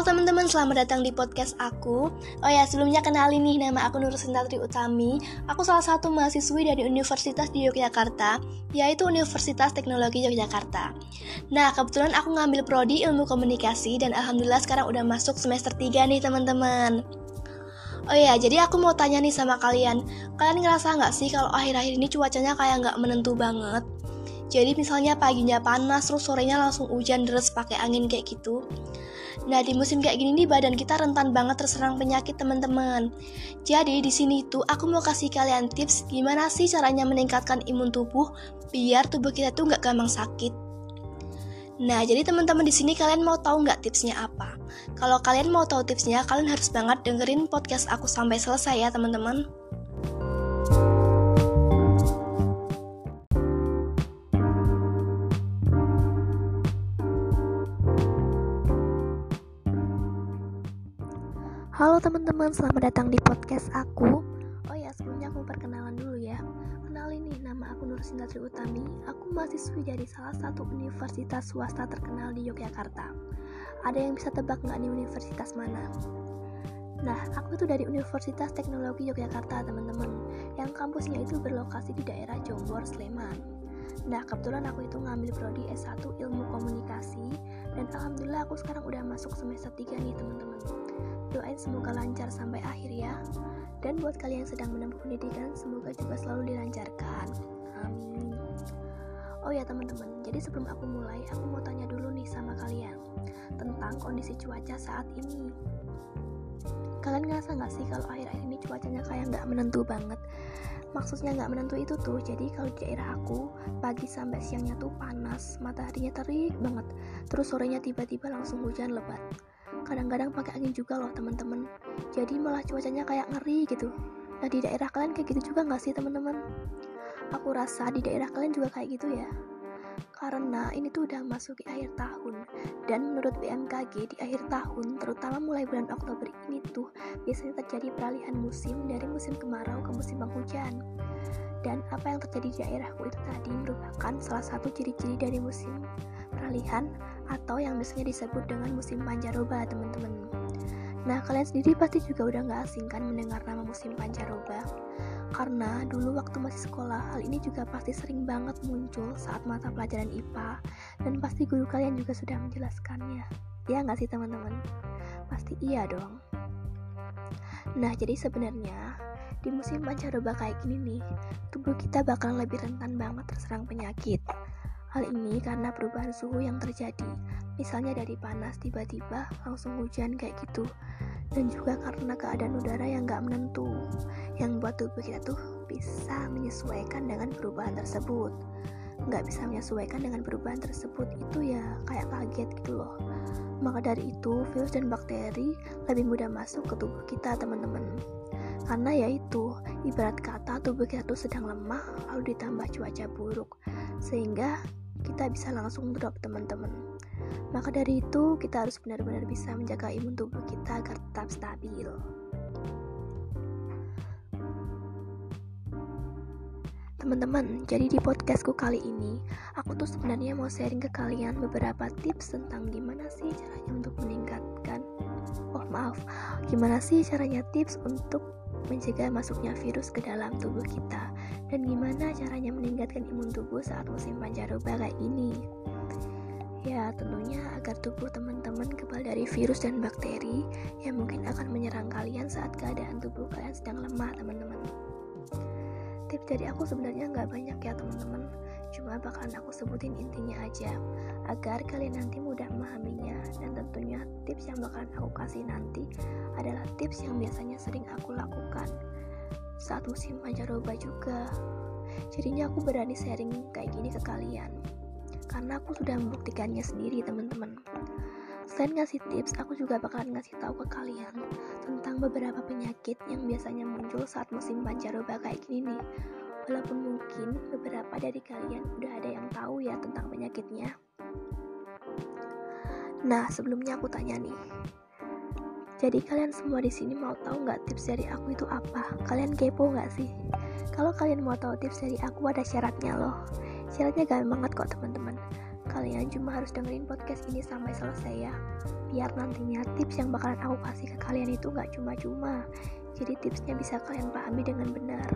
Halo teman-teman, selamat datang di podcast aku. Oh ya, sebelumnya kenalin nih, nama aku Nur Sintatri Utami. Aku salah satu mahasiswi dari Universitas di Yogyakarta, yaitu Universitas Teknologi Yogyakarta. Nah, kebetulan aku ngambil prodi Ilmu Komunikasi dan alhamdulillah sekarang udah masuk semester 3 nih teman-teman. Oh ya, jadi aku mau tanya nih sama kalian. Kalian ngerasa nggak sih kalau akhir-akhir ini cuacanya kayak nggak menentu banget? Jadi misalnya paginya panas, terus sorenya langsung hujan deras pakai angin kayak gitu. Nah, di musim kayak gini nih badan kita rentan banget terserang penyakit, teman-teman. Jadi, di sini tuh aku mau kasih kalian tips gimana sih caranya meningkatkan imun tubuh biar tubuh kita tuh nggak gampang sakit. Nah, jadi teman-teman di sini kalian mau tahu nggak tipsnya apa? Kalau kalian mau tahu tipsnya, kalian harus banget dengerin podcast aku sampai selesai ya, teman-teman. Halo teman-teman, selamat datang di podcast aku. Oh ya, sebelumnya aku perkenalan dulu ya. Kenalin nih, nama aku Nur Sintatri Utami. Aku mahasiswi dari salah satu universitas swasta terkenal di Yogyakarta. Ada yang bisa tebak nggak nih universitas mana? Nah, aku itu dari Universitas Teknologi Yogyakarta, teman-teman. Yang kampusnya itu berlokasi di daerah Jombor, Sleman. Nah, kebetulan aku itu ngambil prodi S1 Ilmu Komunikasi dan alhamdulillah aku sekarang udah masuk semester 3 nih, teman-teman Doain semoga lancar sampai akhir ya. Dan buat kalian yang sedang menempuh pendidikan, semoga juga selalu dilancarkan. Amin. Oh ya teman-teman, jadi sebelum aku mulai, aku mau tanya dulu nih sama kalian tentang kondisi cuaca saat ini. Kalian ngerasa nggak sih kalau akhir-akhir ini cuacanya kayak nggak menentu banget? Maksudnya nggak menentu itu tuh, jadi kalau di daerah aku pagi sampai siangnya tuh panas, mataharinya terik banget, terus sorenya tiba-tiba langsung hujan lebat kadang-kadang pakai angin juga loh teman-teman. Jadi malah cuacanya kayak ngeri gitu. Nah di daerah kalian kayak gitu juga nggak sih teman-teman? Aku rasa di daerah kalian juga kayak gitu ya. Karena ini tuh udah masuk di akhir tahun. Dan menurut BMKG di akhir tahun terutama mulai bulan Oktober ini tuh biasanya terjadi peralihan musim dari musim kemarau ke musim penghujan. Dan apa yang terjadi di daerahku itu tadi merupakan salah satu ciri-ciri dari musim peralihan atau yang biasanya disebut dengan musim pancaroba teman-teman. Nah kalian sendiri pasti juga udah gak asing kan mendengar nama musim pancaroba? Karena dulu waktu masih sekolah hal ini juga pasti sering banget muncul saat mata pelajaran IPA dan pasti guru kalian juga sudah menjelaskannya. Ya nggak sih teman-teman? Pasti iya dong. Nah jadi sebenarnya di musim pancaroba kayak gini nih tubuh kita bakalan lebih rentan banget terserang penyakit Hal ini karena perubahan suhu yang terjadi, misalnya dari panas tiba-tiba langsung hujan kayak gitu, dan juga karena keadaan udara yang gak menentu, yang buat tubuh kita tuh bisa menyesuaikan dengan perubahan tersebut. Nggak bisa menyesuaikan dengan perubahan tersebut itu ya kayak kaget gitu loh. Maka dari itu, virus dan bakteri lebih mudah masuk ke tubuh kita, teman-teman. Karena yaitu, ibarat kata tubuh kita tuh sedang lemah lalu ditambah cuaca buruk. Sehingga kita bisa langsung drop teman-teman. Maka dari itu, kita harus benar-benar bisa menjaga imun tubuh kita agar tetap stabil. Teman-teman, jadi di podcastku kali ini, aku tuh sebenarnya mau sharing ke kalian beberapa tips tentang gimana sih caranya untuk meningkatkan Oh maaf, gimana sih caranya tips untuk mencegah masuknya virus ke dalam tubuh kita dan gimana caranya meningkatkan imun tubuh saat musim pancaroba kayak ini. Ya, tentunya agar tubuh teman-teman kebal dari virus dan bakteri yang mungkin akan menyerang kalian saat keadaan tubuh kalian sedang lemah, teman-teman. Tips dari aku sebenarnya nggak banyak ya, teman-teman. Cuma bakalan aku sebutin intinya aja, agar kalian nanti mudah memahaminya. Dan tentunya tips yang bakalan aku kasih nanti adalah tips yang biasanya sering aku lakukan saat musim pancaroba juga. Jadinya aku berani sharing kayak gini ke kalian karena aku sudah membuktikannya sendiri teman-teman Selain ngasih tips, aku juga bakalan ngasih tahu ke kalian tentang beberapa penyakit yang biasanya muncul saat musim pancaroba kayak gini nih. Walaupun mungkin beberapa dari kalian udah ada yang tahu ya tentang penyakitnya. Nah, sebelumnya aku tanya nih. Jadi kalian semua di sini mau tahu nggak tips dari aku itu apa? Kalian kepo nggak sih? Kalau kalian mau tahu tips dari aku ada syaratnya loh. Syaratnya gampang banget kok teman-teman. Kalian cuma harus dengerin podcast ini sampai selesai ya. Biar nantinya tips yang bakalan aku kasih ke kalian itu gak cuma-cuma. Jadi tipsnya bisa kalian pahami dengan benar.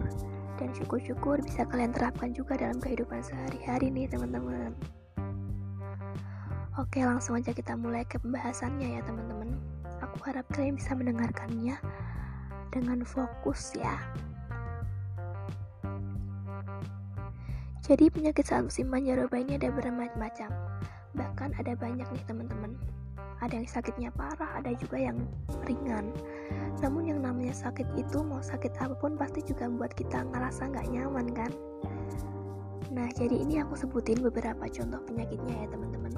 Dan syukur-syukur bisa kalian terapkan juga dalam kehidupan sehari-hari nih teman-teman. Oke langsung aja kita mulai ke pembahasannya ya teman-teman. Aku harap kalian bisa mendengarkannya dengan fokus ya Jadi penyakit saat musim pancaroba ini ada bermacam-macam. Bahkan ada banyak nih teman-teman. Ada yang sakitnya parah, ada juga yang ringan. Namun yang namanya sakit itu mau sakit apa pun pasti juga membuat kita ngerasa nggak nyaman kan? Nah jadi ini aku sebutin beberapa contoh penyakitnya ya teman-teman.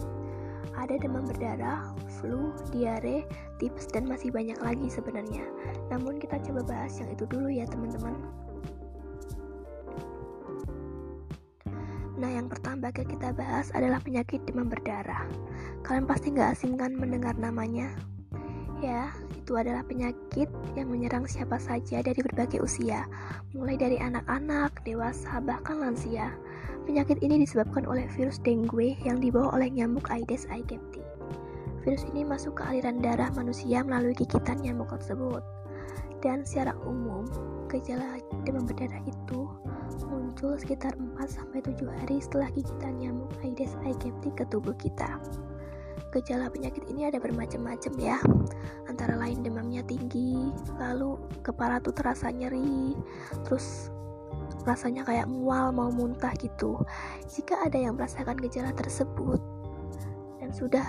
Ada demam berdarah, flu, diare, tips, dan masih banyak lagi sebenarnya. Namun kita coba bahas yang itu dulu ya teman-teman. Nah yang pertama bakal kita bahas adalah penyakit demam berdarah. Kalian pasti nggak asing kan mendengar namanya? Ya, itu adalah penyakit yang menyerang siapa saja dari berbagai usia, mulai dari anak-anak, dewasa, bahkan lansia. Penyakit ini disebabkan oleh virus dengue yang dibawa oleh nyamuk Aedes aegypti. Virus ini masuk ke aliran darah manusia melalui gigitan nyamuk tersebut. Dan secara umum, gejala demam berdarah itu muncul sekitar 4-7 hari setelah gigitan nyamuk Aedes aegypti ke tubuh kita. Gejala penyakit ini ada bermacam-macam ya, antara lain demamnya tinggi, lalu kepala tuh terasa nyeri, terus rasanya kayak mual mau muntah gitu. Jika ada yang merasakan gejala tersebut dan sudah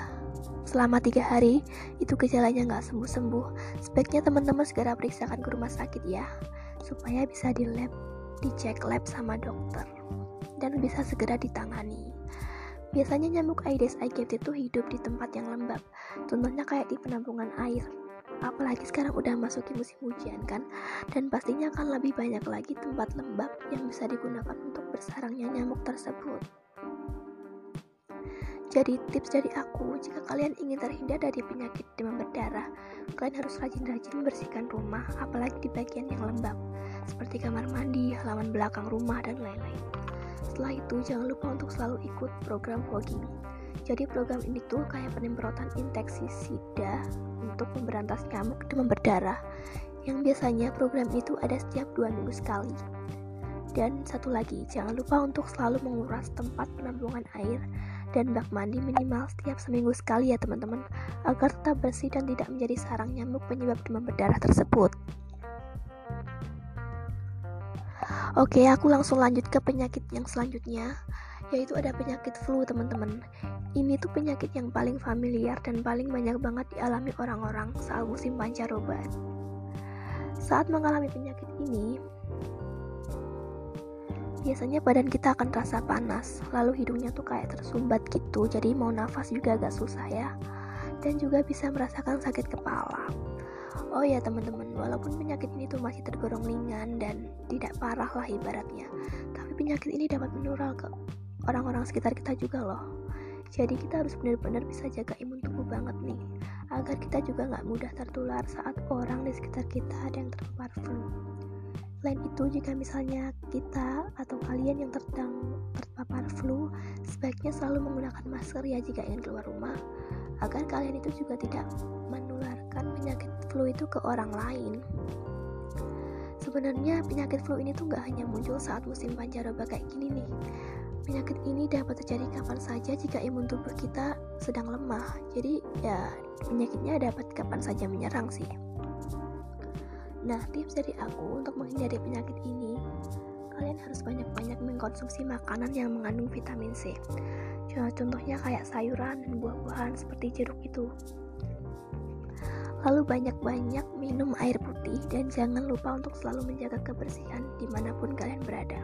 selama tiga hari itu gejalanya nggak sembuh-sembuh. Sebaiknya teman-teman segera periksakan ke rumah sakit ya supaya bisa di lab dicek lab sama dokter dan bisa segera ditangani. Biasanya nyamuk Aedes aegypti itu hidup di tempat yang lembab contohnya kayak di penampungan air. Apalagi sekarang udah masuki musim hujan kan? Dan pastinya akan lebih banyak lagi tempat lembab yang bisa digunakan untuk bersarangnya nyamuk tersebut jadi tips dari aku, jika kalian ingin terhindar dari penyakit demam berdarah, kalian harus rajin-rajin bersihkan rumah, apalagi di bagian yang lembab, seperti kamar mandi, halaman belakang rumah, dan lain-lain. Setelah itu, jangan lupa untuk selalu ikut program fogging. Jadi program ini tuh kayak penyemprotan insektisida untuk memberantas nyamuk demam berdarah yang biasanya program itu ada setiap dua minggu sekali. Dan satu lagi, jangan lupa untuk selalu menguras tempat penampungan air dan bak mandi minimal setiap seminggu sekali ya teman-teman agar tetap bersih dan tidak menjadi sarang nyamuk penyebab demam berdarah tersebut. Oke, aku langsung lanjut ke penyakit yang selanjutnya, yaitu ada penyakit flu, teman-teman. Ini tuh penyakit yang paling familiar dan paling banyak banget dialami orang-orang saat musim pancaroba. Saat mengalami penyakit ini, biasanya badan kita akan terasa panas, lalu hidungnya tuh kayak tersumbat gitu, jadi mau nafas juga agak susah ya. Dan juga bisa merasakan sakit kepala. Oh ya teman-teman, walaupun penyakit ini tuh masih tergolong ringan dan tidak parah lah ibaratnya, tapi penyakit ini dapat menular ke orang-orang sekitar kita juga loh jadi kita harus benar-benar bisa jaga imun tubuh banget nih agar kita juga nggak mudah tertular saat orang di sekitar kita ada yang terpapar flu Selain itu, jika misalnya kita atau kalian yang tertang terpapar flu, sebaiknya selalu menggunakan masker ya jika ingin keluar rumah, agar kalian itu juga tidak menularkan penyakit flu itu ke orang lain. Sebenarnya penyakit flu ini tuh gak hanya muncul saat musim pancaroba kayak gini nih, Penyakit ini dapat terjadi kapan saja jika imun tubuh kita sedang lemah. Jadi ya penyakitnya dapat kapan saja menyerang sih. Nah, tips dari aku untuk menghindari penyakit ini, kalian harus banyak-banyak mengkonsumsi makanan yang mengandung vitamin C. Contohnya kayak sayuran dan buah-buahan seperti jeruk itu. Lalu banyak-banyak minum air putih dan jangan lupa untuk selalu menjaga kebersihan di mana pun kalian berada.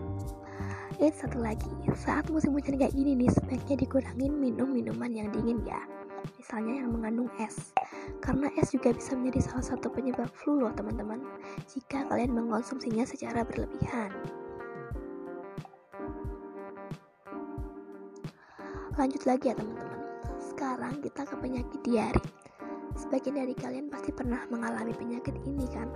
Eh satu lagi, saat musim hujan kayak gini nih sebaiknya dikurangin minum minuman yang dingin ya. Misalnya yang mengandung es. Karena es juga bisa menjadi salah satu penyebab flu loh teman-teman. Jika kalian mengkonsumsinya secara berlebihan. Lanjut lagi ya teman-teman. Sekarang kita ke penyakit diare. Sebagian dari kalian pasti pernah mengalami penyakit ini kan?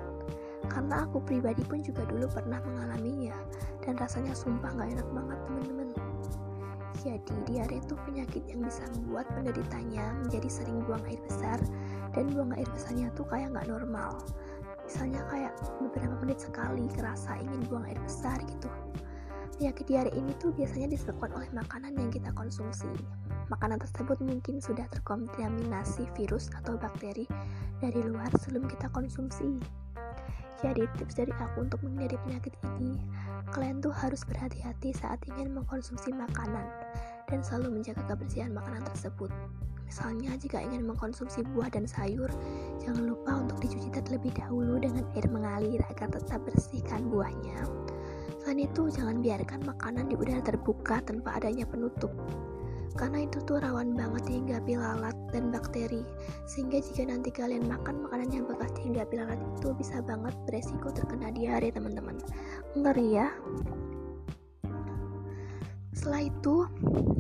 karena aku pribadi pun juga dulu pernah mengalaminya dan rasanya sumpah gak enak banget teman-teman Jadi, diare itu penyakit yang bisa membuat penderitanya menjadi sering buang air besar dan buang air besarnya tuh kayak nggak normal. Misalnya kayak beberapa menit sekali kerasa ingin buang air besar gitu. Penyakit diare ini tuh biasanya disebabkan oleh makanan yang kita konsumsi. Makanan tersebut mungkin sudah terkontaminasi virus atau bakteri dari luar sebelum kita konsumsi. Jadi tips dari aku untuk menghindari penyakit ini, kalian tuh harus berhati-hati saat ingin mengkonsumsi makanan dan selalu menjaga kebersihan makanan tersebut. Misalnya jika ingin mengkonsumsi buah dan sayur, jangan lupa untuk dicuci terlebih dahulu dengan air mengalir agar tetap bersihkan buahnya. Selain itu, jangan biarkan makanan di udara terbuka tanpa adanya penutup. Karena itu tuh rawan banget dihinggapi lalat dan bakteri sehingga jika nanti kalian makan makanan yang bekas dihinggapi lalat itu bisa banget beresiko terkena diare teman-teman. Ngeri ya setelah itu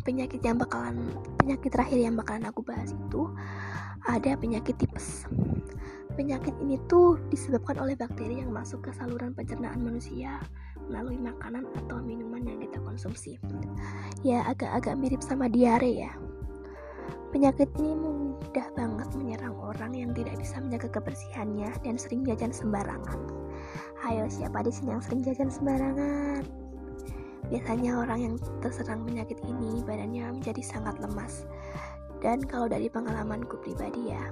penyakit yang bakalan penyakit terakhir yang bakalan aku bahas itu ada penyakit tipes penyakit ini tuh disebabkan oleh bakteri yang masuk ke saluran pencernaan manusia melalui makanan atau minuman yang kita konsumsi. Ya, agak-agak mirip sama diare ya. Penyakit ini mudah banget menyerang orang yang tidak bisa menjaga kebersihannya dan sering jajan sembarangan. Ayo, siapa di sini yang sering jajan sembarangan? Biasanya orang yang terserang penyakit ini badannya menjadi sangat lemas. Dan kalau dari pengalamanku pribadi ya,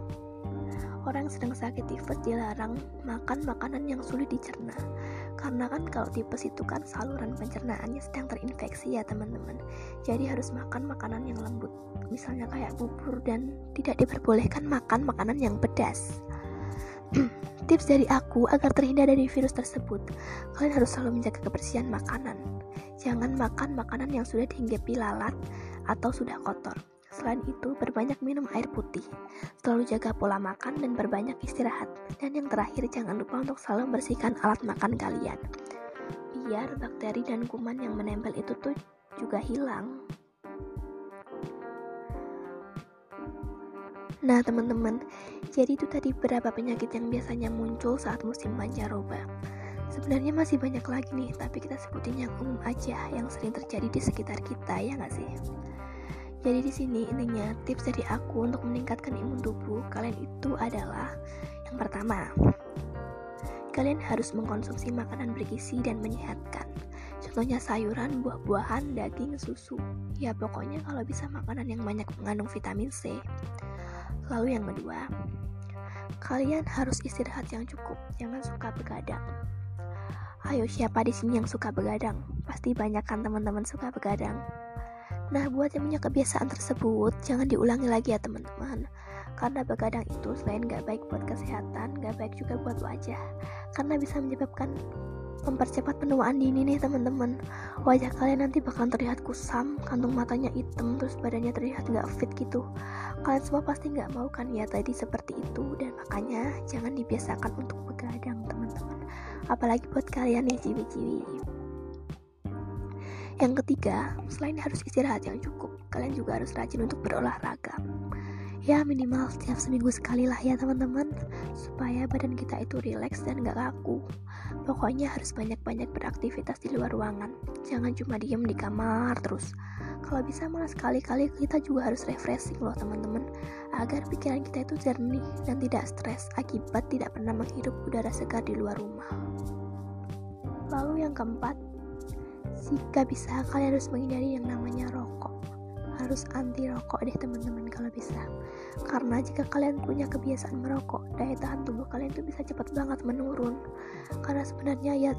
orang sedang sakit tifus dilarang makan makanan yang sulit dicerna. Karena kan kalau tipes itu kan saluran pencernaannya sedang terinfeksi ya teman-teman. Jadi harus makan makanan yang lembut. Misalnya kayak bubur dan tidak diperbolehkan makan makanan yang pedas tips dari aku agar terhindar dari virus tersebut kalian harus selalu menjaga kebersihan makanan jangan makan makanan yang sudah dihinggapi lalat atau sudah kotor Selain itu, berbanyak minum air putih, selalu jaga pola makan dan berbanyak istirahat. Dan yang terakhir, jangan lupa untuk selalu membersihkan alat makan kalian. Biar bakteri dan kuman yang menempel itu tuh juga hilang. Nah, teman-teman, jadi itu tadi beberapa penyakit yang biasanya muncul saat musim pancaroba. Sebenarnya masih banyak lagi nih, tapi kita sebutin yang umum aja, yang sering terjadi di sekitar kita, ya nggak sih? Jadi di sini intinya tips dari aku untuk meningkatkan imun tubuh kalian itu adalah yang pertama, kalian harus mengkonsumsi makanan bergizi dan menyehatkan. Contohnya sayuran, buah-buahan, daging, susu. Ya pokoknya kalau bisa makanan yang banyak mengandung vitamin C. Lalu yang kedua, kalian harus istirahat yang cukup, jangan suka begadang. Ayo siapa di sini yang suka begadang? Pasti banyak kan teman-teman suka begadang. Nah, buat yang punya kebiasaan tersebut, jangan diulangi lagi ya teman-teman. Karena begadang itu selain gak baik buat kesehatan, gak baik juga buat wajah. Karena bisa menyebabkan mempercepat penuaan dini nih teman-teman. Wajah kalian nanti bakal terlihat kusam, kantung matanya hitam, terus badannya terlihat gak fit gitu. Kalian semua pasti gak mau kan ya tadi seperti itu, dan makanya jangan dibiasakan untuk begadang teman-teman. Apalagi buat kalian nih ciwi-ciwi. Yang ketiga, selain harus istirahat yang cukup, kalian juga harus rajin untuk berolahraga. Ya minimal setiap seminggu sekali lah ya teman-teman, supaya badan kita itu rileks dan gak kaku. Pokoknya harus banyak-banyak beraktivitas di luar ruangan, jangan cuma diem di kamar terus. Kalau bisa malah sekali-kali kita juga harus refreshing loh teman-teman, agar pikiran kita itu jernih dan tidak stres akibat tidak pernah menghirup udara segar di luar rumah. Lalu yang keempat, jika bisa, kalian harus menghindari yang namanya rokok. Harus anti rokok deh teman-teman kalau bisa. Karena jika kalian punya kebiasaan merokok, daya tahan tubuh kalian itu bisa cepat banget menurun. Karena sebenarnya ya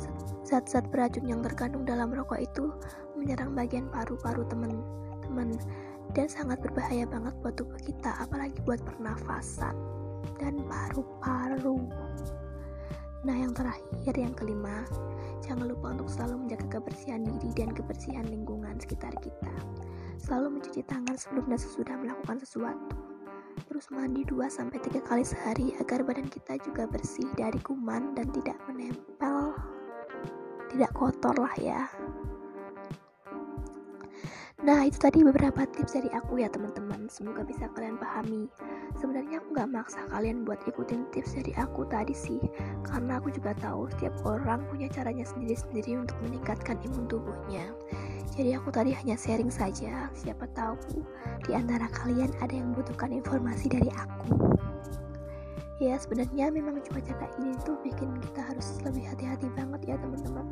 zat-zat beracun yang terkandung dalam rokok itu menyerang bagian paru-paru teman-teman dan sangat berbahaya banget buat tubuh kita, apalagi buat pernafasan dan paru-paru. Nah, yang terakhir, yang kelima, Jangan lupa untuk selalu menjaga kebersihan diri dan kebersihan lingkungan sekitar kita. Selalu mencuci tangan sebelum dan sesudah melakukan sesuatu. Terus mandi 2-3 kali sehari agar badan kita juga bersih dari kuman dan tidak menempel, tidak kotor lah ya. Nah, itu tadi beberapa tips dari aku ya teman-teman. Semoga bisa kalian pahami. Sebenarnya aku nggak maksa kalian buat ikutin tips dari aku tadi sih. Karena aku juga tahu setiap orang punya caranya sendiri-sendiri untuk meningkatkan imun tubuhnya. Jadi aku tadi hanya sharing saja. Siapa tahu di antara kalian ada yang membutuhkan informasi dari aku. Ya sebenarnya memang cuaca kayak gini tuh bikin kita harus lebih hati-hati banget ya teman-teman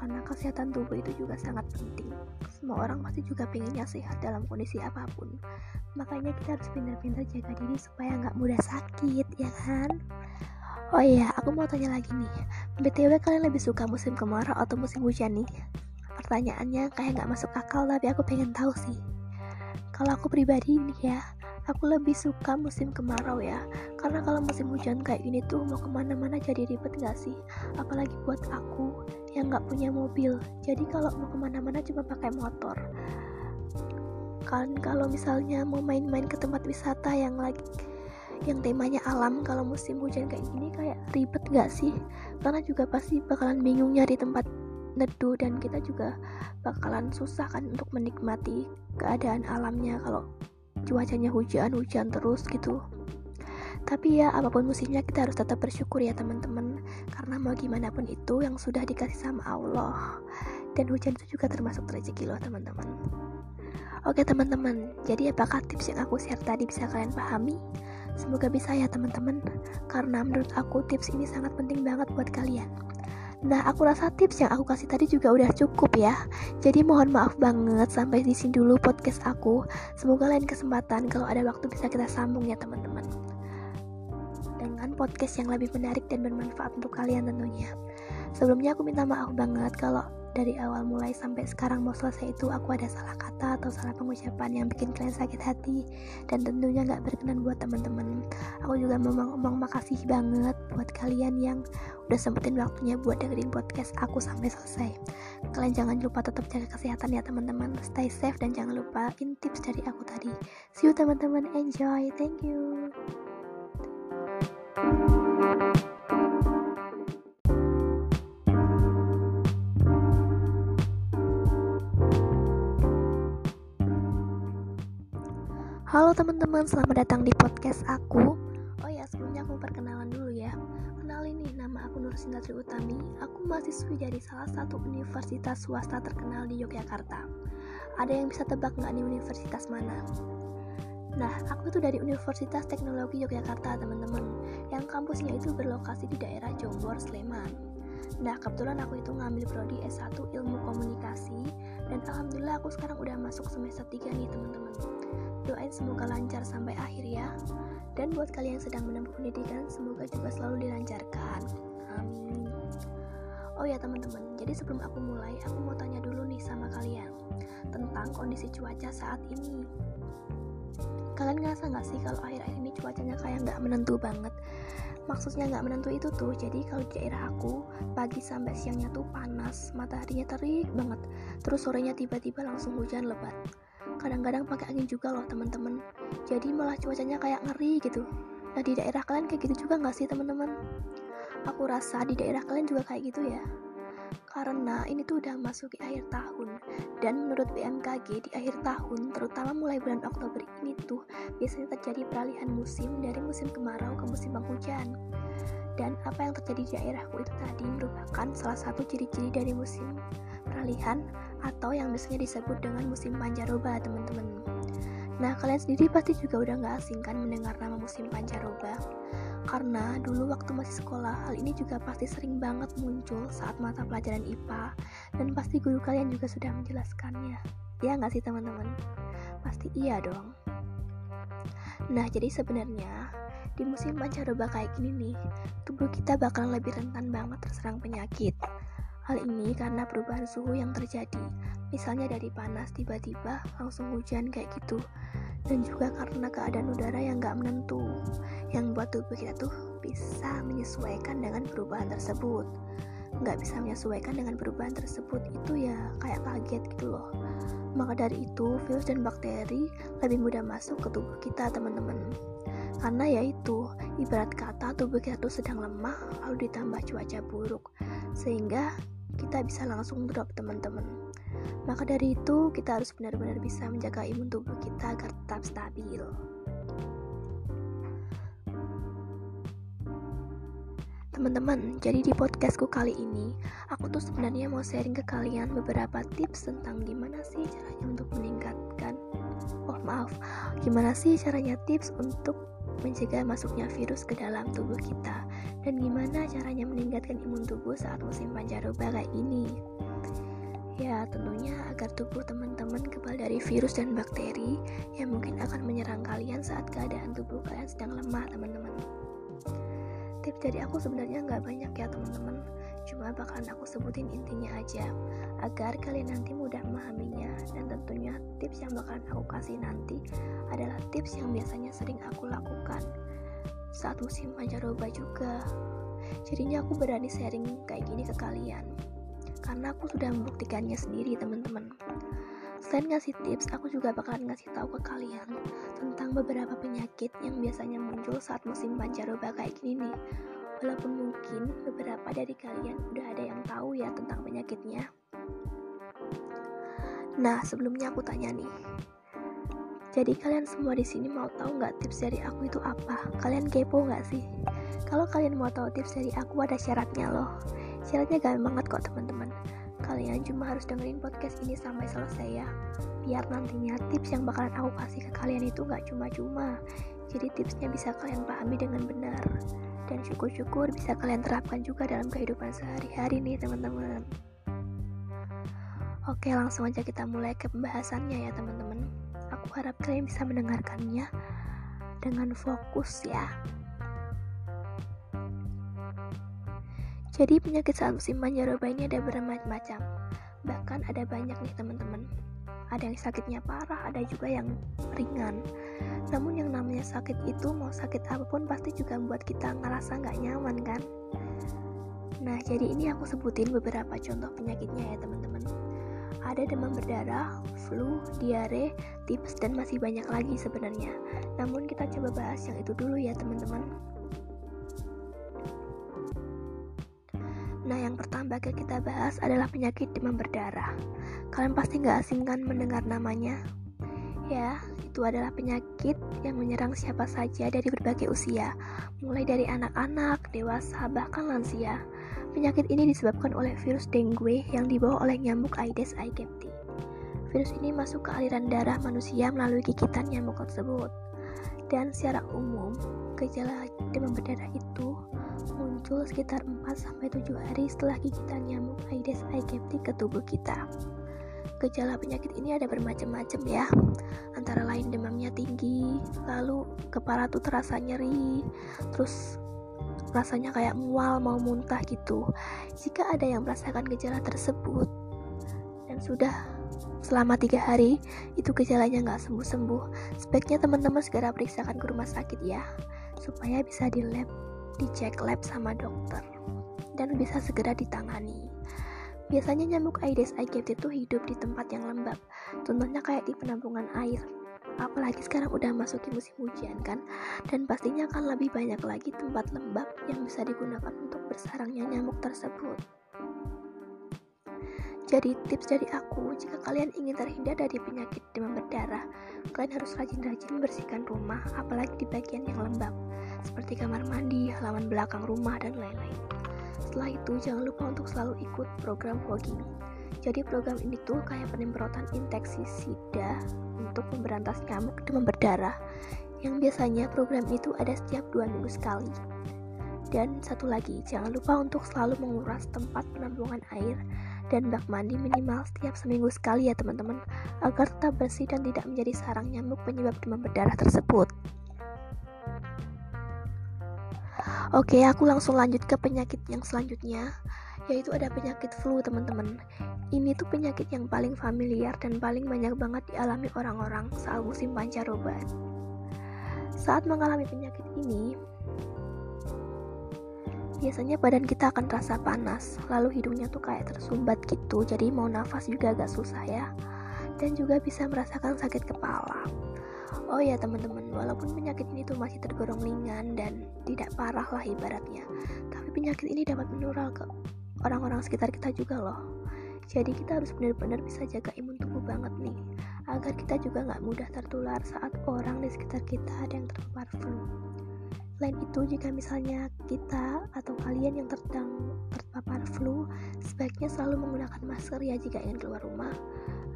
karena kesehatan tubuh itu juga sangat penting. Semua orang pasti juga pengennya sehat dalam kondisi apa pun. Makanya kita harus pintar-pintar jaga diri supaya nggak mudah sakit ya kan? Oh iya aku mau tanya lagi nih. Btw kalian lebih suka musim kemarau atau musim hujan nih? Pertanyaannya kayak nggak masuk akal tapi aku pengen tahu sih. Kalau aku pribadi nih ya aku lebih suka musim kemarau ya. Karena kalau musim hujan kayak gini tuh mau ke mana-mana jadi ribet gak sih? Apalagi buat aku yang gak punya mobil. Jadi kalau mau ke mana-mana cuma pakai motor. Kan kalau misalnya mau main-main ke tempat wisata yang lagi yang temanya alam kalau musim hujan kayak gini kayak ribet gak sih? Karena juga pasti bakalan bingung nyari tempat neduh dan kita juga bakalan susah kan untuk menikmati keadaan alamnya kalau cuacanya hujan-hujan terus gitu tapi ya apa pun musimnya kita harus tetap bersyukur ya teman-teman. Karena mau gimana pun itu yang sudah dikasih sama Allah. Dan hujan itu juga termasuk rezeki loh teman-teman. Oke teman-teman. Jadi apakah tips yang aku share tadi bisa kalian pahami? Semoga bisa ya teman-teman. Karena menurut aku tips ini sangat penting banget buat kalian. Nah, aku rasa tips yang aku kasih tadi juga udah cukup ya. Jadi mohon maaf banget sampai di sini dulu podcast aku. Semoga lain kesempatan kalau ada waktu bisa kita sambung ya teman-teman. Dengan podcast yang lebih menarik dan bermanfaat untuk kalian tentunya. Sebelumnya aku minta maaf banget kalau dari awal mulai sampai sekarang mau selesai itu aku ada salah kata atau salah pengucapan yang bikin kalian sakit hati dan tentunya nggak berkenan buat teman-teman. Aku juga mau ngomong makasih banget buat kalian yang udah sempetin waktunya buat dengerin podcast aku sampai selesai. Kalian jangan lupa tetap jaga kesehatan ya teman-teman. Stay safe dan jangan lupa tips dari aku tadi. See you teman-teman. Enjoy. Thank you Halo teman-teman, selamat datang di podcast aku. Oh ya, sebelumnya aku perkenalan dulu ya. Kenalin nih, nama aku Nur Sindatri Utami. Aku mahasiswi dari salah satu universitas swasta terkenal di Yogyakarta. Ada yang bisa tebak nggak nih universitas mana? Nah, aku tuh dari Universitas Teknologi Yogyakarta, teman-teman. Yang kampusnya itu berlokasi di daerah Jombor, Sleman. Nah, kebetulan aku itu ngambil prodi S1 Ilmu Komunikasi dan alhamdulillah aku sekarang udah masuk semester 3 nih, teman-teman. Doain semoga lancar sampai akhir ya. Dan buat kalian yang sedang menempuh pendidikan semoga juga selalu dilancarkan. Amin. Oh ya teman-teman. Jadi sebelum aku mulai aku mau tanya dulu nih sama kalian tentang kondisi cuaca saat ini kalian ngerasa nggak sih kalau akhir-akhir ini cuacanya kayak nggak menentu banget? Maksudnya nggak menentu itu tuh jadi kalau di daerah aku pagi sampai siangnya tuh panas mataharinya terik banget terus sorenya tiba-tiba langsung hujan lebat. Kadang-kadang pakai angin juga loh teman-teman. Jadi malah cuacanya kayak ngeri gitu. Nah di daerah kalian kayak gitu juga nggak sih teman-teman? Aku rasa di daerah kalian juga kayak gitu ya karena ini tuh udah masuk di akhir tahun. Dan menurut BMKG di akhir tahun terutama mulai bulan Oktober ini tuh biasanya terjadi peralihan musim dari musim kemarau ke musim penghujan. Dan apa yang terjadi di daerahku itu tadi merupakan salah satu ciri-ciri dari musim peralihan atau yang biasanya disebut dengan musim pancaroba teman-teman nah kalian sendiri pasti juga udah gak asing kan mendengar nama musim pancaroba? Karena dulu waktu masih sekolah hal ini juga pasti sering banget muncul saat mata pelajaran IPA dan pasti guru kalian juga sudah menjelaskannya. Ya nggak sih teman-teman? Pasti iya dong. Nah jadi sebenarnya di musim pancaroba kayak gini nih tubuh kita bakalan lebih rentan banget terserang penyakit. Hal ini karena perubahan suhu yang terjadi, misalnya dari panas tiba-tiba langsung hujan kayak gitu, dan juga karena keadaan udara yang gak menentu, yang buat tubuh kita tuh bisa menyesuaikan dengan perubahan tersebut. Gak bisa menyesuaikan dengan perubahan tersebut itu ya kayak kaget gitu loh. Maka dari itu, virus dan bakteri lebih mudah masuk ke tubuh kita, teman-teman. Karena yaitu, ibarat kata tubuh kita tuh sedang lemah lalu ditambah cuaca buruk, sehingga kita bisa langsung drop teman-teman. Maka dari itu, kita harus benar-benar bisa menjaga imun tubuh kita agar tetap stabil. Teman-teman, jadi di podcastku kali ini, aku tuh sebenarnya mau sharing ke kalian beberapa tips tentang gimana sih caranya untuk meningkatkan Oh maaf, gimana sih caranya tips untuk mencegah masuknya virus ke dalam tubuh kita dan gimana caranya meningkatkan imun tubuh saat musim pancaroba kayak ini. Ya, tentunya agar tubuh teman-teman kebal dari virus dan bakteri yang mungkin akan menyerang kalian saat keadaan tubuh kalian sedang lemah, teman-teman. Tips dari aku sebenarnya nggak banyak ya, teman-teman. Cuma bakalan aku sebutin intinya aja, agar kalian nanti mudah memahaminya. Dan tentunya tips yang bakalan aku kasih nanti adalah tips yang biasanya sering aku lakukan saat musim pancaroba juga. Jadinya aku berani sharing kayak gini ke kalian karena aku sudah membuktikannya sendiri teman-teman Selain ngasih tips, aku juga bakalan ngasih tahu ke kalian tentang beberapa penyakit yang biasanya muncul saat musim pancaroba kayak gini nih. Walaupun mungkin beberapa dari kalian udah ada yang tahu ya tentang penyakitnya. Nah, sebelumnya aku tanya nih. Jadi kalian semua di sini mau tahu nggak tips dari aku itu apa? Kalian kepo nggak sih? Kalau kalian mau tahu tips dari aku ada syaratnya loh. Syaratnya gampang banget kok teman-teman. Kalian cuma harus dengerin podcast ini sampai selesai ya. Biar nantinya tips yang bakalan aku kasih ke kalian itu nggak cuma-cuma. Jadi tipsnya bisa kalian pahami dengan benar. Dan syukur-syukur bisa kalian terapkan juga dalam kehidupan sehari-hari nih teman-teman. Oke langsung aja kita mulai ke pembahasannya ya teman-teman. Aku harap kalian bisa mendengarkannya dengan fokus ya. Jadi penyakit saat musim pancaroba ini ada bermacam-macam. Bahkan ada banyak nih teman-teman. Ada yang sakitnya parah, ada juga yang ringan. Namun yang namanya sakit itu mau sakit apa pun pasti juga membuat kita ngerasa nggak nyaman kan? Nah jadi ini aku sebutin beberapa contoh penyakitnya ya teman-teman. Ada demam berdarah, flu, diare, tips, dan masih banyak lagi sebenarnya. Namun kita coba bahas yang itu dulu ya teman-teman. Bakal kita bahas adalah penyakit demam berdarah. Kalian pasti nggak asing kan mendengar namanya? Ya, itu adalah penyakit yang menyerang siapa saja dari berbagai usia, mulai dari anak-anak, dewasa, bahkan lansia. Penyakit ini disebabkan oleh virus dengue yang dibawa oleh nyamuk Aedes aegypti. Virus ini masuk ke aliran darah manusia melalui gigitan nyamuk tersebut. Dan secara umum, gejala demam berdarah itu muncul sekitar 4-7 hari setelah gigitan nyamuk Aedes aegypti ke tubuh kita. Gejala penyakit ini ada bermacam-macam ya, antara lain demamnya tinggi, lalu kepala tuh terasa nyeri, terus rasanya kayak mual mau muntah gitu. Jika ada yang merasakan gejala tersebut dan sudah selama tiga hari itu gejalanya nggak sembuh-sembuh, sebaiknya teman-teman segera periksakan ke rumah sakit ya, supaya bisa di lab dicek lab sama dokter dan bisa segera ditangani. Biasanya nyamuk Aedes aegypti itu hidup di tempat yang lembab, contohnya kayak di penampungan air. Apalagi sekarang udah masuk musim hujan kan, dan pastinya akan lebih banyak lagi tempat lembab yang bisa digunakan untuk bersarangnya nyamuk tersebut. Jadi tips dari aku, jika kalian ingin terhindar dari penyakit demam berdarah, kalian harus rajin-rajin bersihkan rumah, apalagi di bagian yang lembab seperti kamar mandi, halaman belakang rumah, dan lain-lain. Setelah itu, jangan lupa untuk selalu ikut program fogging. Jadi program ini tuh kayak penyemprotan insektisida untuk memberantas nyamuk demam berdarah yang biasanya program itu ada setiap dua minggu sekali. Dan satu lagi, jangan lupa untuk selalu menguras tempat penampungan air dan bak mandi minimal setiap seminggu sekali ya teman-teman agar tetap bersih dan tidak menjadi sarang nyamuk penyebab demam berdarah tersebut. Oke, aku langsung lanjut ke penyakit yang selanjutnya, yaitu ada penyakit flu, teman-teman. Ini tuh penyakit yang paling familiar dan paling banyak banget dialami orang-orang saat musim pancaroba. Saat mengalami penyakit ini, biasanya badan kita akan terasa panas, lalu hidungnya tuh kayak tersumbat gitu, jadi mau nafas juga agak susah ya. Dan juga bisa merasakan sakit kepala. Oh ya teman-teman, walaupun penyakit ini tuh masih tergolong ringan dan tidak parah lah ibaratnya, tapi penyakit ini dapat menular ke orang-orang sekitar kita juga loh. Jadi kita harus benar-benar bisa jaga imun tubuh banget nih, agar kita juga nggak mudah tertular saat orang di sekitar kita ada yang terpapar flu. Selain itu, jika misalnya kita atau kalian yang terdang terpapar flu, sebaiknya selalu menggunakan masker ya jika ingin keluar rumah,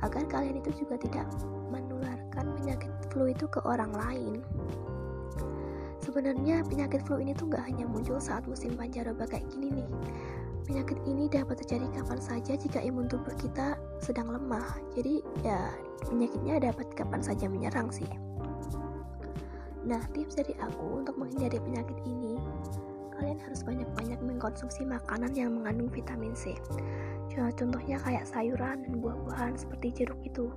agar kalian itu juga tidak menularkan penyakit flu itu ke orang lain. Sebenarnya penyakit flu ini tuh nggak hanya muncul saat musim pancaroba kayak gini nih. Penyakit ini dapat terjadi kapan saja jika imun tubuh kita sedang lemah. Jadi ya penyakitnya dapat kapan saja menyerang sih. Nah, tips dari aku untuk menghindari penyakit ini, kalian harus banyak-banyak mengkonsumsi makanan yang mengandung vitamin C. Contohnya kayak sayuran dan buah-buahan seperti jeruk itu.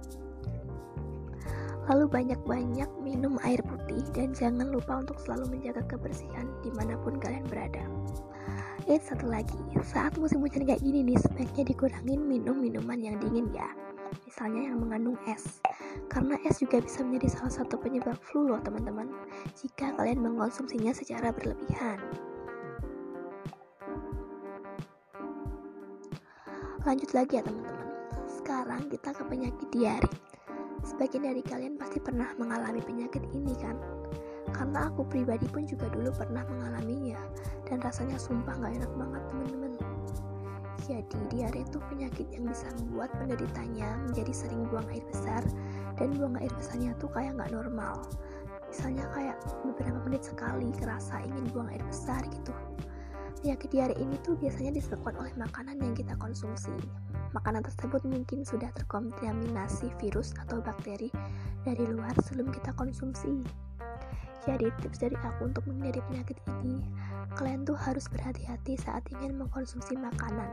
Lalu banyak-banyak minum air putih dan jangan lupa untuk selalu menjaga kebersihan di mana pun kalian berada. Eh satu lagi, saat musim hujan kayak gini nih sebaiknya dikurangin minum minuman yang dingin ya misalnya yang mengandung es. Karena es juga bisa menjadi salah satu penyebab flu loh teman-teman jika kalian mengkonsumsinya secara berlebihan. Lanjut lagi ya teman-teman. Sekarang kita ke penyakit diare. Sebagian dari kalian pasti pernah mengalami penyakit ini kan? Karena aku pribadi pun juga dulu pernah mengalaminya dan rasanya sumpah gak enak banget teman-teman jadi, diare itu penyakit yang bisa membuat penderitanya menjadi sering buang air besar dan buang air besarnya tuh kayak nggak normal. Misalnya kayak beberapa menit sekali kerasa ingin buang air besar gitu. Penyakit diare ini tuh biasanya disebabkan oleh makanan yang kita konsumsi. Makanan tersebut mungkin sudah terkontaminasi virus atau bakteri dari luar sebelum kita konsumsi. Jadi tips dari aku untuk menghindari penyakit ini, kalian tuh harus berhati-hati saat ingin mengkonsumsi makanan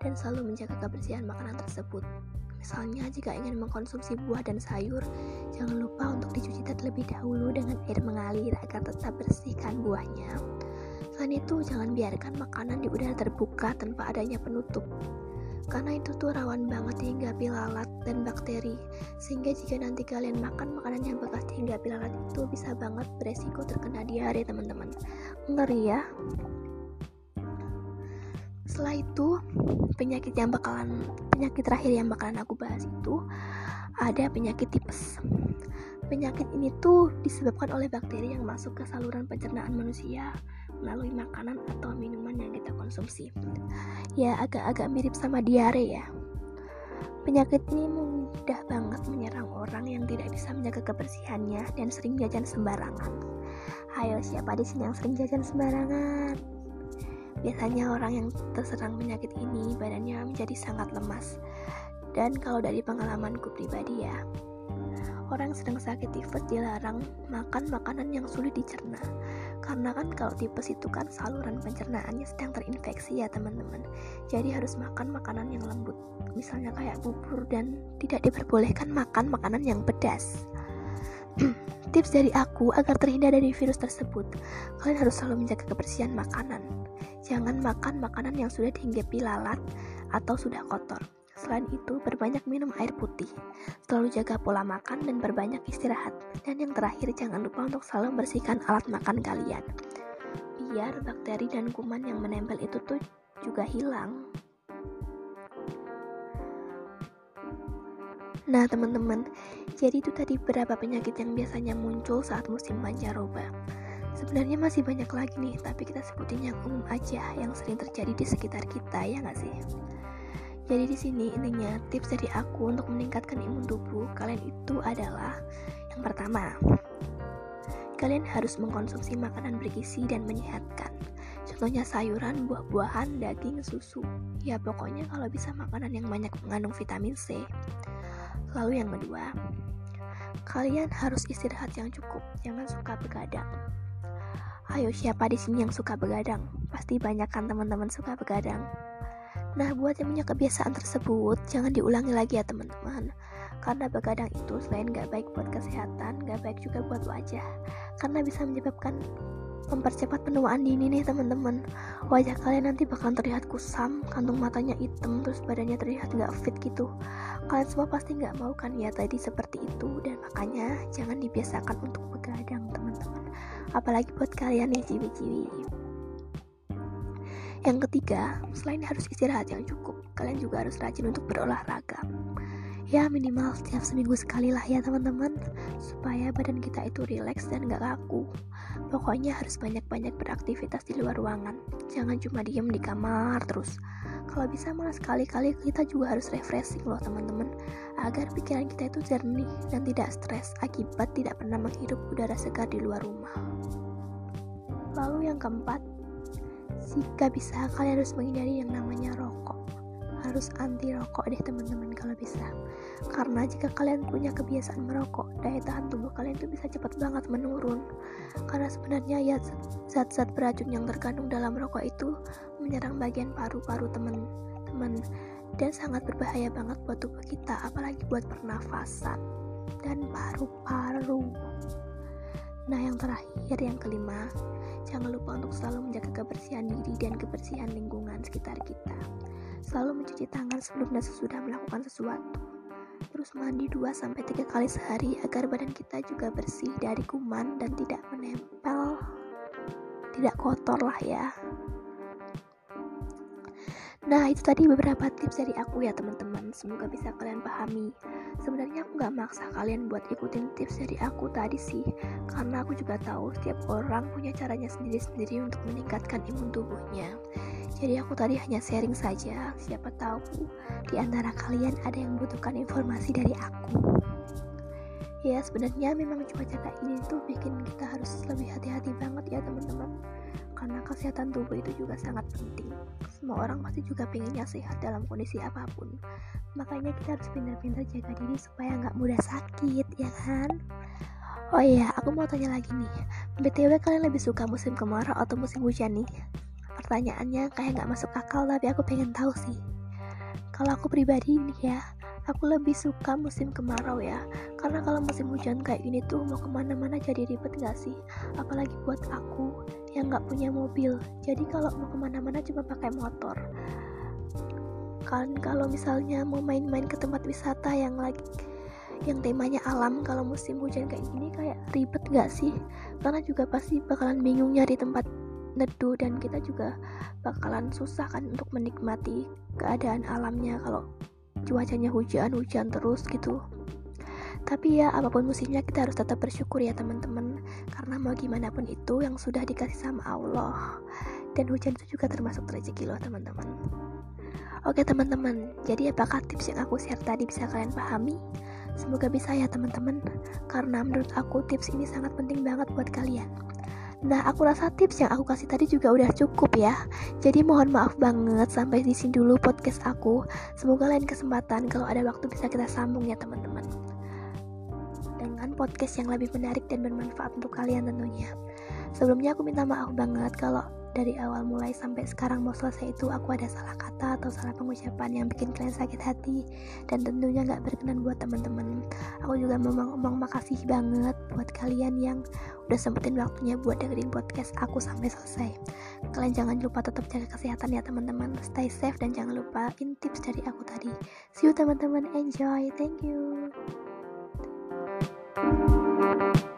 dan selalu menjaga kebersihan makanan tersebut. Misalnya jika ingin mengkonsumsi buah dan sayur, jangan lupa untuk dicuci terlebih dahulu dengan air mengalir agar tetap bersihkan buahnya. Selain itu, jangan biarkan makanan di udara terbuka tanpa adanya penutup karena itu tuh rawan banget dihinggapi lalat dan bakteri. Sehingga jika nanti kalian makan makanan yang bekas dihinggapi lalat itu bisa banget beresiko terkena diare teman-teman. Ngeri ya? Setelah itu penyakit yang bakalan penyakit terakhir yang bakalan aku bahas itu ada penyakit tipes. Penyakit ini tuh disebabkan oleh bakteri yang masuk ke saluran pencernaan manusia melalui makanan atau minuman yang kita konsumsi. Ya, agak-agak mirip sama diare ya. Penyakit ini mudah banget menyerang orang yang tidak bisa menjaga kebersihannya dan sering jajan sembarangan. Ayo, siapa di sini yang sering jajan sembarangan? Biasanya orang yang terserang penyakit ini badannya menjadi sangat lemas. Dan kalau dari pengalamanku pribadi ya, orang sedang sakit tifus dilarang makan makanan yang sulit dicerna. Karena kan kalau tipes itu kan saluran pencernaannya sedang terinfeksi ya teman-teman. Jadi harus makan makanan yang lembut. Misalnya kayak bubur dan tidak diperbolehkan makan makanan yang pedas. Tips dari aku agar terhindar dari virus tersebut. Kalian harus selalu menjaga kebersihan makanan. Jangan makan makanan yang sudah dihinggapi lalat atau sudah kotor Selain itu, berbanyak minum air putih, selalu jaga pola makan dan berbanyak istirahat. Dan yang terakhir, jangan lupa untuk selalu membersihkan alat makan kalian. Biar bakteri dan kuman yang menempel itu tuh juga hilang. Nah teman-teman, jadi itu tadi beberapa penyakit yang biasanya muncul saat musim pancaroba. Sebenarnya masih banyak lagi nih, tapi kita sebutin yang umum aja, yang sering terjadi di sekitar kita, ya nggak sih? Jadi di sini intinya tips dari aku untuk meningkatkan imun tubuh kalian itu adalah yang pertama, kalian harus mengkonsumsi makanan bergizi dan menyehatkan. Contohnya sayuran, buah-buahan, daging, susu. Ya pokoknya kalau bisa makanan yang banyak mengandung vitamin C. Lalu yang kedua, kalian harus istirahat yang cukup, jangan suka begadang. Ayo siapa di sini yang suka begadang? Pasti banyak kan teman-teman suka begadang. Nah, buat yang punya kebiasaan tersebut, jangan diulangi lagi ya teman-teman. Karena begadang itu selain gak baik buat kesehatan, gak baik juga buat wajah. Karena bisa menyebabkan mempercepat penuaan dini nih teman-teman. Wajah kalian nanti bakal terlihat kusam, kantung matanya hitam, terus badannya terlihat gak fit gitu. Kalian semua pasti gak mau kan ya tadi seperti itu, dan makanya jangan dibiasakan untuk begadang teman-teman. Apalagi buat kalian yang ciwi-ciwi. Yang ketiga, selain harus istirahat yang cukup, kalian juga harus rajin untuk berolahraga. Ya minimal setiap seminggu sekali lah ya teman-teman Supaya badan kita itu rileks dan gak kaku. Pokoknya harus banyak-banyak beraktivitas di luar ruangan. Jangan cuma diem di kamar terus. Kalau bisa malah sekali-kali kita juga harus refreshing loh teman-teman Agar pikiran kita itu jernih dan tidak stres Akibat tidak pernah menghirup udara segar di luar rumah. Lalu yang keempat jika bisa kalian harus menghindari yang namanya rokok. Harus anti rokok deh teman-teman kalau bisa. Karena jika kalian punya kebiasaan merokok daya tahan tubuh kalian itu bisa cepat banget menurun. Karena sebenarnya ya zat-zat beracun yang terkandung dalam rokok itu menyerang bagian paru-paru teman-teman dan sangat berbahaya banget buat tubuh kita apalagi buat pernafasan. Dan paru-paru nah yang terakhir yang kelima jangan lupa untuk selalu menjaga kebersihan diri dan kebersihan lingkungan sekitar kita Selalu mencuci tangan sebelum dan sesudah melakukan sesuatu. Terus mandi 2-3 kali sehari agar badan kita juga bersih dari kuman dan tidak menempel, tidak kotor lah ya. Nah itu tadi beberapa tips dari aku ya teman-teman. Semoga bisa kalian pahami. Sebenarnya aku gak maksa kalian buat ikutin tips dari aku tadi sih Karena aku juga tahu setiap orang punya caranya sendiri-sendiri untuk meningkatkan imun tubuhnya. Jadi aku tadi hanya sharing saja, siapa tahu di antara kalian ada yang membutuhkan informasi dari aku. Ya sebenarnya memang cuaca kayak ini tuh bikin kita harus lebih hati-hati banget ya teman-teman. Karena kesehatan tubuh itu juga sangat penting. Semua orang pasti juga pengennya sehat dalam kondisi apa pun. Makanya kita harus pintar-pintar jaga diri supaya nggak mudah sakit ya kan? Oh iya, aku mau tanya lagi nih. BTW kalian lebih suka musim kemarau atau musim hujan nih? pertanyaannya kayak nggak masuk akal tapi aku pengen tahu sih. Kalau aku pribadi nih ya aku lebih suka musim kemarau ya. Karena kalau musim hujan kayak ini tuh mau ke mana-mana jadi ribet gak sih? Apalagi buat aku yang nggak punya mobil. Jadi kalau mau ke mana-mana cuma pakai motor. Kan kalau misalnya mau main-main ke tempat wisata yang lagi yang temanya alam kalau musim hujan kayak gini kayak ribet gak sih? Karena juga pasti bakalan bingung nyari tempat neduh dan kita juga bakalan susah kan untuk menikmati keadaan alamnya kalau cuacanya hujan-hujan terus gitu. Tapi ya apa pun musimnya kita harus tetap bersyukur ya teman-teman. Karena mau gimana pun itu yang sudah dikasih sama Allah. Dan hujan itu juga termasuk rezeki loh teman-teman. Oke teman-teman, jadi apakah tips yang aku share tadi bisa kalian pahami? Semoga bisa ya teman-teman, karena menurut aku tips ini sangat penting banget buat kalian. Nah, aku rasa tips yang aku kasih tadi juga udah cukup ya. Jadi mohon maaf banget sampai di sini dulu podcast aku. Semoga lain kesempatan kalau ada waktu bisa kita sambung ya teman-teman. Dengan podcast yang lebih menarik dan bermanfaat untuk kalian tentunya. Sebelumnya aku minta maaf banget kalau dari awal mulai sampai sekarang mau selesai itu aku ada salah kata atau salah pengucapan yang bikin kalian sakit hati dan tentunya nggak berkenan buat teman-teman. Aku juga mau ngomong makasih banget buat kalian yang udah sempetin waktunya buat dengerin podcast aku sampai selesai. Kalian jangan lupa tetap jaga kesehatan ya teman-teman. Stay safe dan jangan lupa in tips dari aku tadi. See you teman-teman. Enjoy. Thank you. thank you